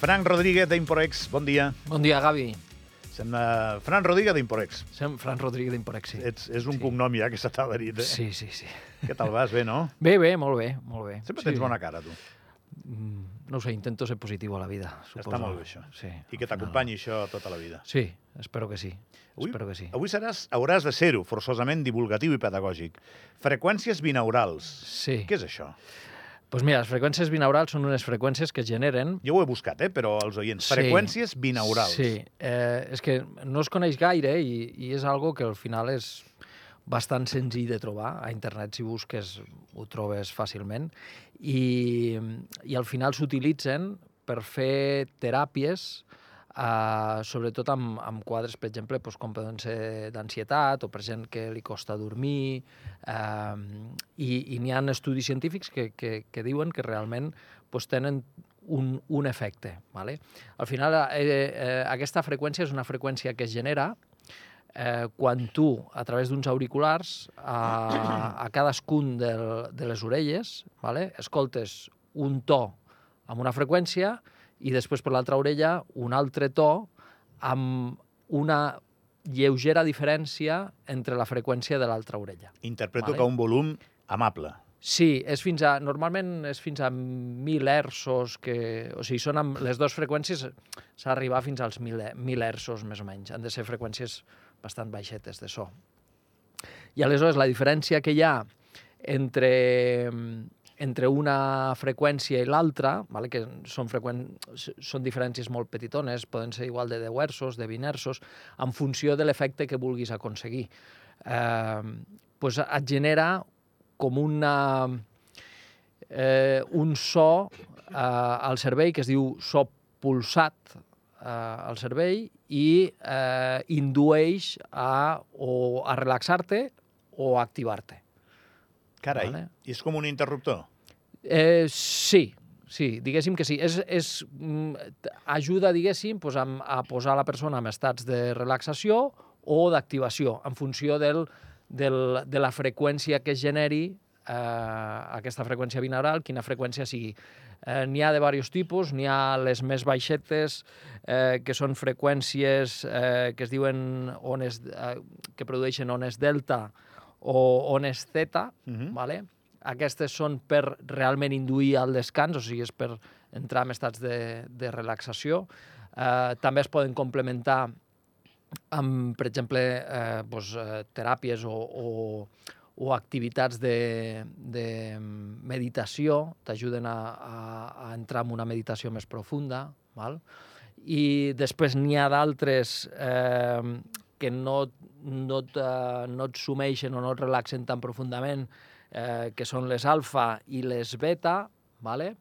Frank Rodríguez d'Imporex, bon dia. Bon dia, Gavi. Sem, uh, Fran Rodríguez d'Imporex. Som Fran Rodríguez d'Imporex, sí. Ets, és un Sí. cognom ja que se t'ha adherit. Eh? Sí, sí, sí. Què tal vas? Bé, no? Bé, bé, molt bé, molt bé. Sempre sí. tens bona cara, tu. Mm, No ho sé, intento ser positiu a la vida, suposo. Està molt bé, això. Sí. I que final. t'acompanyi això tota la vida. Sí, espero que sí. Avui, Espero que sí. avui seràs, hauràs de ser-ho, forçosament divulgatiu i pedagògic. Freqüències binaurals. Sí. Què és això? Doncs mira, les freqüències binaurals són unes freqüències que generen... Jo ho he buscat, eh, però els oients. Sí. Freqüències binaurals. Sí, eh, és que no es coneix gaire i, i és algo que al final és bastant senzill de trobar. A internet, si busques, ho trobes fàcilment. I, i al final s'utilitzen per fer teràpies Uh, sobretot amb, amb quadres, per exemple, doncs, com poden ser d'ansietat o per gent que li costa dormir. Uh, I i n'hi ha estudis científics que, que, que diuen que realment doncs, tenen un, un efecte. Vale? Al final, eh, eh, aquesta freqüència és una freqüència que es genera eh, quan tu, a través d'uns auriculars, a, a cadascun del, de les orelles, vale? escoltes un to amb una freqüència i després per l'altra orella un altre to amb una lleugera diferència entre la freqüència de l'altra orella. Interpreto Vale. que un volum amable. Sí, és fins a, normalment és fins a 1.000 hertzos, que, o sigui, són amb les dues freqüències, s'ha d'arribar fins als 1.000, 1.000 hertzos, més o menys. Han de ser freqüències bastant baixetes de so. I aleshores la diferència que hi ha entre, entre una freqüència i l'altra, vale, que són, freqüent, són diferències molt petitones, poden ser igual de 10 hertzos, de 20 hertzos, en funció de l'efecte que vulguis aconseguir. Eh, pues et genera com una, eh, un so eh, al cervell que es diu so pulsat eh, al cervell i eh, indueix a, o a relaxar-te o a activar-te. Carai, Vale. és com un interruptor. Eh, sí, sí, diguéssim que sí. És, és, mm, ajuda, diguéssim, pues, a, a posar la persona en estats de relaxació o d'activació, en funció del, del, de la freqüència que es generi eh, aquesta freqüència binaural, quina freqüència sigui. Eh, n'hi ha de diversos tipus, n'hi ha les més baixetes, eh, que són freqüències eh, que es diuen ones, eh, que produeixen ones delta o ones theta, Mhm. vale? Aquestes són per realment induir el descans, o sigui, és per entrar en estats de, de relaxació. Eh, també es poden complementar amb, per exemple, eh, doncs, eh, teràpies o, o, o activitats de, de meditació, t'ajuden a, a, a entrar en una meditació més profunda, val? i després n'hi ha d'altres eh, que no, no, et, eh, no et sumeixen o no et relaxen tan profundament, eh, que són les alfa i les beta, vale?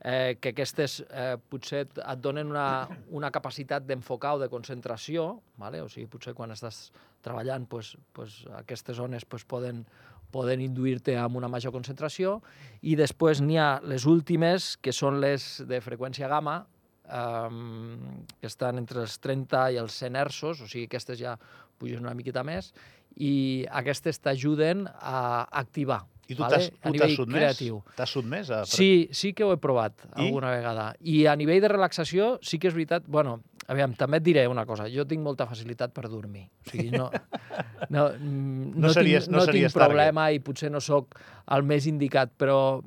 eh, que aquestes eh, potser et et donen una, una capacitat d'enfocar o de concentració, vale? o sigui, potser quan estàs treballant pues, pues, aquestes zones pues, poden, poden induir-te amb una major concentració, i després n'hi ha les últimes, que són les de freqüència gamma, um, que estan entre els 30 i els 100 hertzos, o sigui, aquestes ja pugen una miqueta més, i aquestes t'ajuden a activar. I tu vale? t'has sotmès? T'has sotmès a... Sí, sí que ho he provat I? alguna vegada. I a nivell de relaxació sí que és veritat... Bueno, aviam, també et diré una cosa. Jo tinc molta facilitat per dormir. O sigui, no, no, No no, series- tinc, no no series tinc problema i potser no sóc el més indicat, però,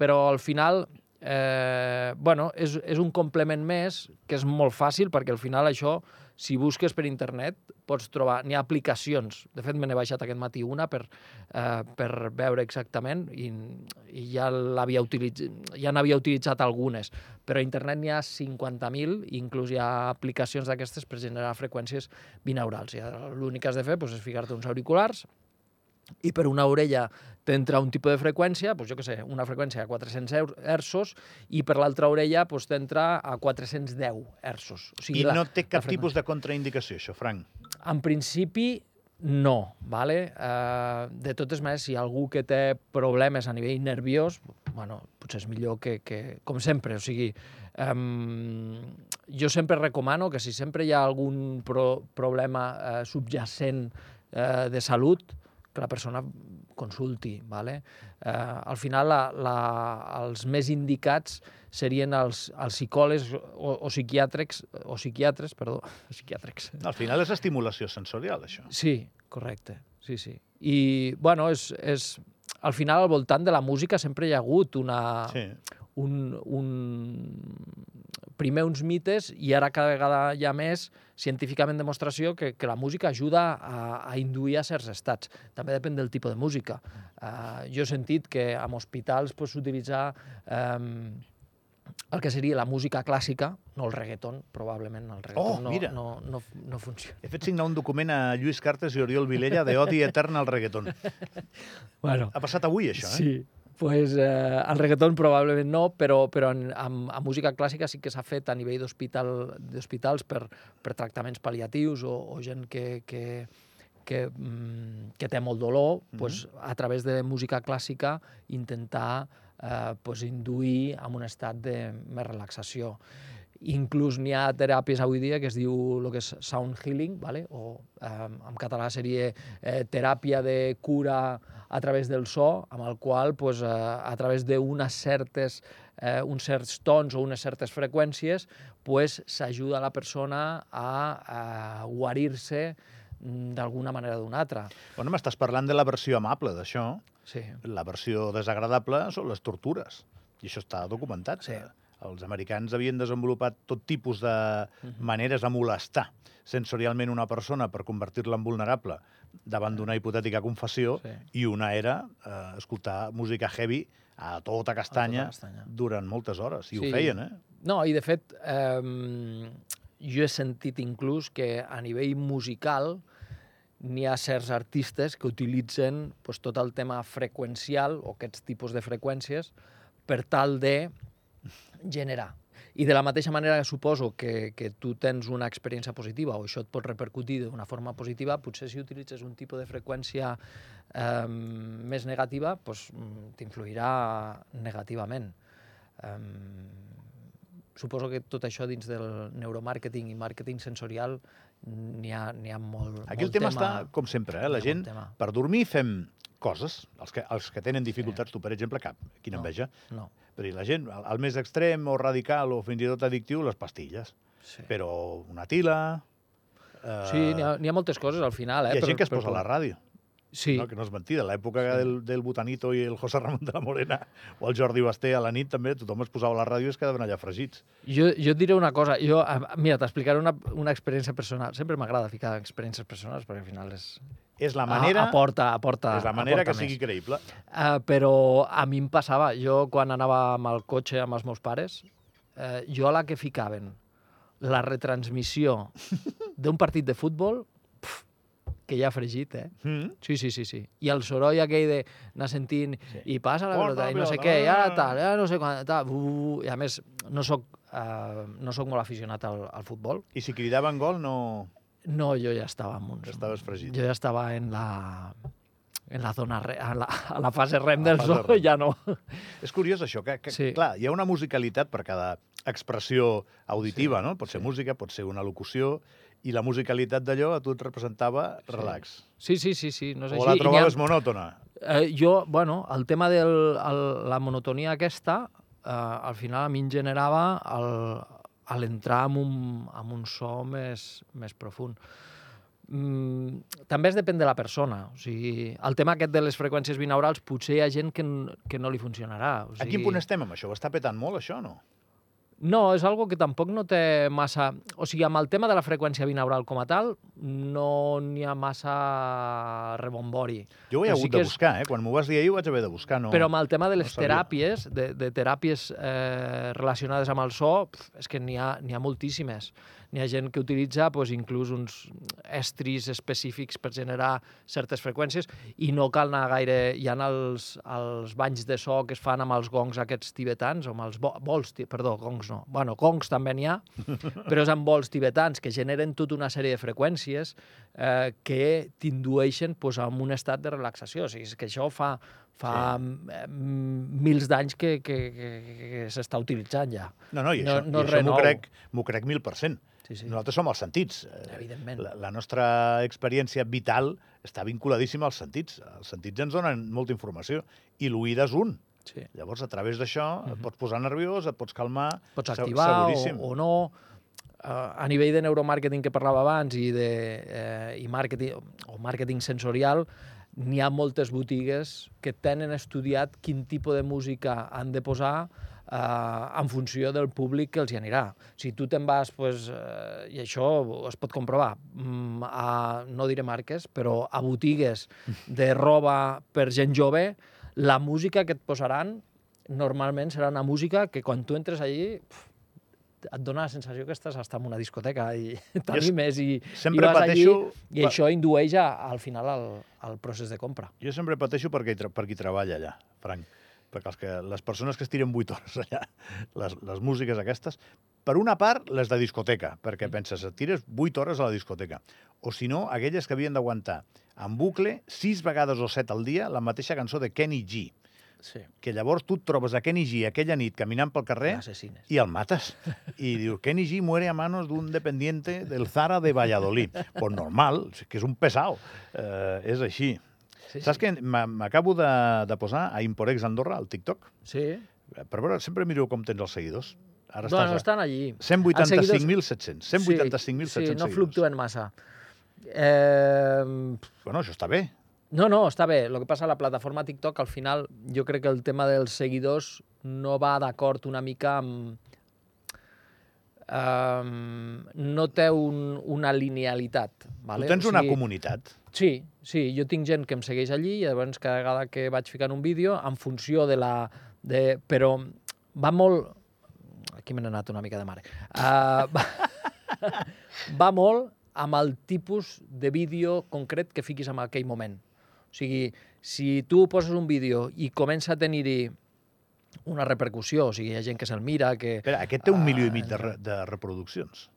però al final eh, bueno, és, és un complement més que és molt fàcil perquè al final això, si busques per internet, pots trobar... N'hi ha aplicacions. De fet, me n'he baixat aquest matí una per, eh, per veure exactament i, i ja l'havia utilitzat, ja n'havia utilitzat algunes. Però a internet n'hi ha 50.000 i inclús hi ha aplicacions d'aquestes per generar freqüències binaurals. L'únic que has de fer doncs, és ficar-te uns auriculars i per una orella t'entra un tipus de freqüència, doncs jo què sé, una freqüència a 400 eur- hertzos, i per l'altra orella doncs, t'entra a 410 hertzos. O I la- no té cap tipus de contraindicació, això, Frank. En principi, no, vale? Uh, de totes maneres, si hi ha algú que té problemes a nivell nerviós, bueno, potser és millor que, que com sempre, o sigui, um, jo sempre recomano que si sempre hi ha algun pro problema uh, subjacent uh, de salut, que la persona consulti. Vale? Eh, al final, la, la, els més indicats serien els, els psicòlegs o, o psiquiàtrics, o psiquiatres, perdó, psiquiàtrics. Al final és estimulació sensorial, això. Sí, correcte, sí, sí. I, bueno, és, és, al final, al voltant de la música sempre hi ha hagut una, Sí. un, un, primer uns mites i ara cada vegada hi ha més científicament demostració que, que la música ajuda a, a induir a certs estats. També depèn del tipus de música. Uh, jo he sentit que en hospitals pues, s'utilitzar um, el que seria la música clàssica, no el reggaeton, probablement el reggaeton Oh, no, mira. no, no, no funciona. He fet signar un document a Lluís Cartes i Oriol Vilella de odi etern al reggaeton. Bueno, Ha passat avui, això, eh? Sí, pues, eh, el reggaeton probablement no, però, però en, amb, amb música clàssica sí que s'ha fet a nivell d'hospital d'hospitals per, per tractaments pal·liatius o, o gent que, que, que, mm, que té molt dolor, pues, a través de música clàssica intentar eh, pues, induir a un estat de més relaxació. Inclús n'hi ha teràpies avui dia que es diu el que és sound healing, vale? o eh, en català seria eh, teràpia de cura a través del so, amb el qual pues, eh, a través d'unes certes eh, uns certs tons o unes certes freqüències pues, s'ajuda la persona a, a guarir-se d'alguna manera o d'una altra. Bueno, m'estàs parlant de la versió amable d'això. Sí. La versió desagradable són les tortures. I això està documentat. Sí. Els americans havien desenvolupat tot tipus de maneres de molestar sensorialment una persona per convertir-la en vulnerable davant d'una hipotètica confessió Sí. i una era eh, escoltar música heavy a tota castanya, castanya. durant moltes hores. I Sí. ho feien, eh? No, i de fet, eh, jo he sentit inclús que a nivell musical n'hi ha certs artistes que utilitzen pues, tot el tema freqüencial o aquests tipus de freqüències per tal de generar. I de la mateixa manera suposo que, que tu tens una experiència positiva o això et pot repercutir d'una forma positiva, potser si utilitzes un tipus de freqüència eh, més negativa, doncs, mm, t'influirà negativament. Eh, suposo que tot això dins del neuromàrqueting i màrqueting sensorial n'hi ha, ha molt, Aquí el molt tema, està, com sempre, eh? la gent, tema. per dormir fem coses, els que, els que tenen dificultats, tu, per exemple, cap, quina No. enveja. No, dir, la gent, al, més extrem o radical o fins i tot addictiu, les pastilles. sí. Però una tila... Eh, Sí, n'hi ha, ha moltes coses al final, eh? Hi ha gent que es posa a la ràdio, Sí, no? que no és mentida. L'època del, del Botanito i el José Ramon de la Morena o el Jordi Basté a la nit també, tothom es posava a la ràdio i es quedaven allà fregits. Jo, jo et diré una cosa, jo, mira, t'explicaré una, una experiència personal. Sempre m'agrada ficar experiències personals perquè al final és... És la manera, A, aporta, aporta, és la manera que aporta sigui més. creïble. Uh, però a mi em passava, jo quan anava amb el cotxe amb els meus pares, uh, jo a la que ficaven la retransmissió d'un partit de futbol, pf, que ja ha fregit, eh? Mm. Sí, sí, sí, sí. I el soroll aquell de anar sentint Sí. i passa la pelota la i no sé pilota, què, i ara ah. tal, ara no sé quan, tal, uh, i a més no sóc, uh, no sóc molt aficionat al, al futbol. I si cridaven gol, no... No, jo ja estava en uns... Estaves fregit. Jo ja estava en la en la zona re, a, la, a la fase REM la del fase so, REM. ja no. És curiós això, que, que Sí. clar, hi ha una musicalitat per cada expressió auditiva, Sí, no? Pot ser sí. música, pot ser una locució, i la musicalitat d'allò a tu et representava relax. Sí, sí, sí, sí, no és o així. la n'hi ha- trobaves monòtona. Eh, jo, bueno, el tema de la monotonia aquesta, eh, al final a mi em generava el, a l'entrar en, un, un so més, més profund. Mm, també es depèn de la persona. O sigui, el tema aquest de les freqüències binaurals, potser hi ha gent que, que no li funcionarà. O A sigui, quin punt estem amb això? Ho està petant molt, això, no? No, és algo que tampoc no té massa... O sigui, amb el tema de la freqüència binaural com a tal, no n'hi ha massa rebombori. Jo ho he Però hagut sí de és- buscar, eh? Quan m'ho vas dir ahir ho vaig haver de buscar, no? Però amb el tema de les no teràpies, de, de teràpies eh, relacionades amb el so, pf, és que n'hi ha, ha moltíssimes. N'hi ha gent que utilitza pues, inclús uns estris específics per generar certes freqüències i no cal anar gaire... Hi ha els, els banys de so que es fan amb els gongs aquests tibetans, o amb els bo, bols, perdó, gongs no. Bueno, gongs també n'hi ha, però és amb bols tibetans que generen tota una sèrie de freqüències eh, que t'indueixen pues, a un estat de relaxació. O sigui, és que això fa, fa sí. mils d'anys que, que, que, que s'està utilitzant ja. No, no, i no- això, no i és això m'ho crec, crec mil per cent. Sí, sí. Nosaltres som els sentits. Eh, Evidentment. La, la nostra experiència vital està vinculadíssima als sentits. Els sentits ens donen molta informació i l'oïda és un. Sí. Llavors, a través d'això, et pots posar nerviós, et pots calmar... Pots activar o, seguríssim. o no. Uh, a nivell de neuromàrqueting que parlava abans i de eh, i màrqueting, o màrqueting sensorial, n'hi ha moltes botigues que tenen estudiat quin tipus de música han de posar eh, en funció del públic que els hi anirà. Si tu te'n vas, pues, eh, i això es pot comprovar, mm, a, no diré marques, però a botigues de roba per gent jove, la música que et posaran normalment serà una música que quan tu entres allí pf, et dona la sensació que estàs hasta en una discoteca i t'animes i, sempre i vas pateixo- allí i això indueix a, al final al, al procés de compra. Jo sempre pateixo perquè, per qui treballa allà, Frank. Perquè els que, les persones que es tiren 8 hores allà, les, les músiques aquestes, per una part, les de discoteca, perquè penses, et tires 8 hores a la discoteca. O si no, aquelles que havien d'aguantar en bucle 6 vegades o 7 al dia la mateixa cançó de Kenny G. Sí. Que llavors tu et trobes a Kenny G aquella nit caminant pel carrer Assassines. i el mates. I diu, Kenny G muere a manos d'un dependiente del Zara de Valladolid. Pues normal, que és un pesau. Eh, és així. Sí, Saps que m'a- m'acabo de, de posar a Imporex Andorra, al TikTok? Sí. Per veure, sempre miro com tens els seguidors. Ara Bueno, estàs estan allí. a 185.700. 185.700 sí, sí, no fluctuen massa. Eh, Bueno, això està bé. no, no, està bé. El que passa a la plataforma TikTok, al final, jo crec que el tema dels seguidors no va d'acord una mica amb... Um, no té un, una linealitat. Vale? Tu tens O una sigui, comunitat. Sí, sí, jo tinc gent que em segueix allí i llavors cada vegada que vaig ficant un vídeo, en funció de la... De, però va molt... Aquí me n'he anat una mica de mare. Uh, va, va molt amb el tipus de vídeo concret que fiquis en aquell moment. O sigui, si tu poses un vídeo i comença a tenir-hi una repercussió, o sigui, hi ha gent que se'l mira, que... Espera, aquest té un milió i Ah, mig de, re, de reproduccions.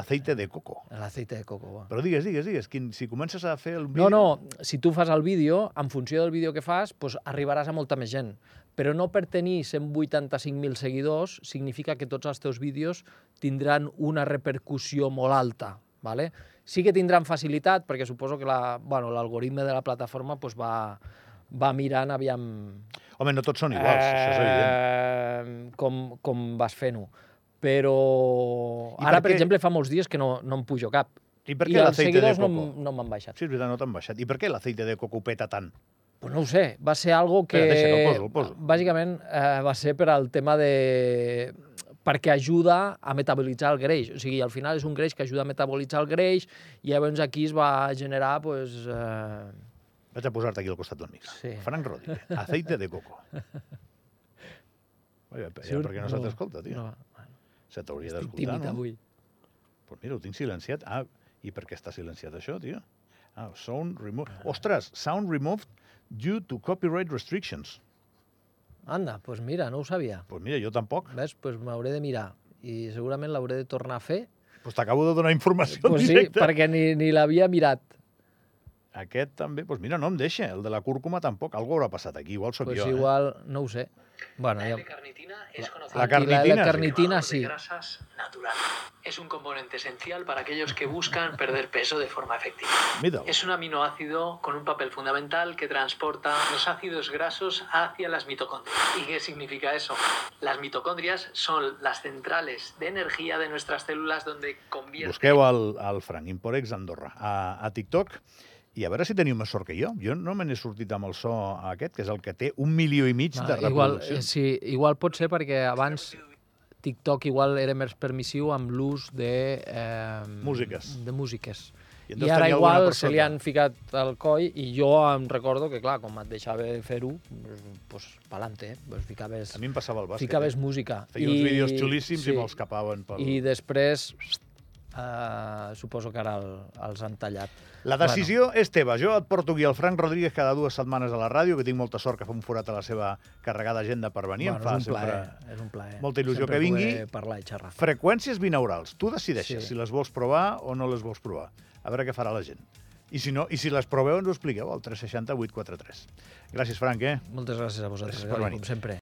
Aceite de coco. L'aceite de coco, va. Però digues, digues, digues, quin, si comences a fer el No, vídeo... no, si tu fas el vídeo, en funció del vídeo que fas, pues, arribaràs a molta més gent. Però no per tenir 185.000 seguidors significa que tots els teus vídeos tindran una repercussió molt alta. ¿vale? Sí que tindran facilitat, perquè suposo que la- bueno, l'algoritme de la plataforma pues, va, va mirant aviam Home, no tots són iguals, això és evident. eh, com, com vas fent-ho. Però I ara, per per exemple, fa molts dies que no, no em pujo cap. I per què l'aceite de no, coco? m- no m'han baixat. Sí, és veritat, no t'han baixat. I per què l'aceite de coco peta tant? Pues no ho sé, va ser algo que... Espera, deixa que el poso, el poso. Bàsicament eh, va ser per al tema de... perquè ajuda a metabolitzar el greix. O sigui, al final és un greix que ajuda a metabolitzar el greix i llavors aquí es va generar, pues, eh... Vaig a posar-te aquí al costat d'un mic. Sí. Frank Rodríguez, aceite de coco. Oye, ja, surt- per què no se t'escolta, tio? No, Se t'hauria d'escoltar, no? avui. Pues mira, ho tinc silenciat. Ah, i per què està silenciat això, tio? Ah, sound removed. Ostres, sound removed due to copyright restrictions. Anda, pues mira, no ho sabia. Pues mira, jo tampoc. Ves? Pues m'hauré de mirar i segurament l'hauré de tornar a fer. Pues t'acabo de donar informació Pues en sí, perquè ni, ni l'havia mirat. Aquest també, pues mira, no em deixa. El de la cúrcuma tampoc. Algú haurà passat aquí. Igual sóc Pues jo, igual, no ho sé. Bueno, La ja... Es conocida La Aquí la carnitina, sí. De grasas natural. Es un componente esencial para aquellos que buscan perder peso de forma efectiva. eh? Mira, Es un aminoácido con un papel fundamental que transporta los ácidos grasos hacia las mitocondrias. ¿Y qué significa eso? Las mitocondrias son las centrales de energía de nuestras células donde convierten busqueu el, el Frank Imporex Andorra a, a TikTok i a veure si teniu més sort que jo. Jo no me n'he sortit amb el so aquest, que és el que té un milió i mig No, de igual, eh, reproduccions. sí, igual pot ser perquè abans TikTok igual era més permissiu amb l'ús de... Eh, Músiques. De músiques. I I, ara igual se li han ficat al coll i jo em recordo que, clar, com et deixava fer-ho, doncs, pues, pa'lante, eh? Pues ficaves, A mi em passava el bàsquet. ficaves eh? música. Feia uns vídeos xulíssims i me'ls capaven pel... I després, eh, suposo que ara el, els han tallat. La decisió és teva. Jo et porto aquí el Frank Rodríguez cada dues setmanes a la ràdio, que tinc molta sort que fa un forat a la seva carregada agenda per venir. bueno, em fa és un plaer, sempre és un plaer. molta il·lusió Sempre que vingui. parlar i xerrar. freqüències binaurals. Tu decideixes Sí. si les vols provar o no les vols provar. A veure què farà la gent. I si, no, i si les proveu, ens ho expliqueu al 360 843. Gràcies, Frank, eh? Moltes gràcies a vosaltres, Gràcies venir. com sempre.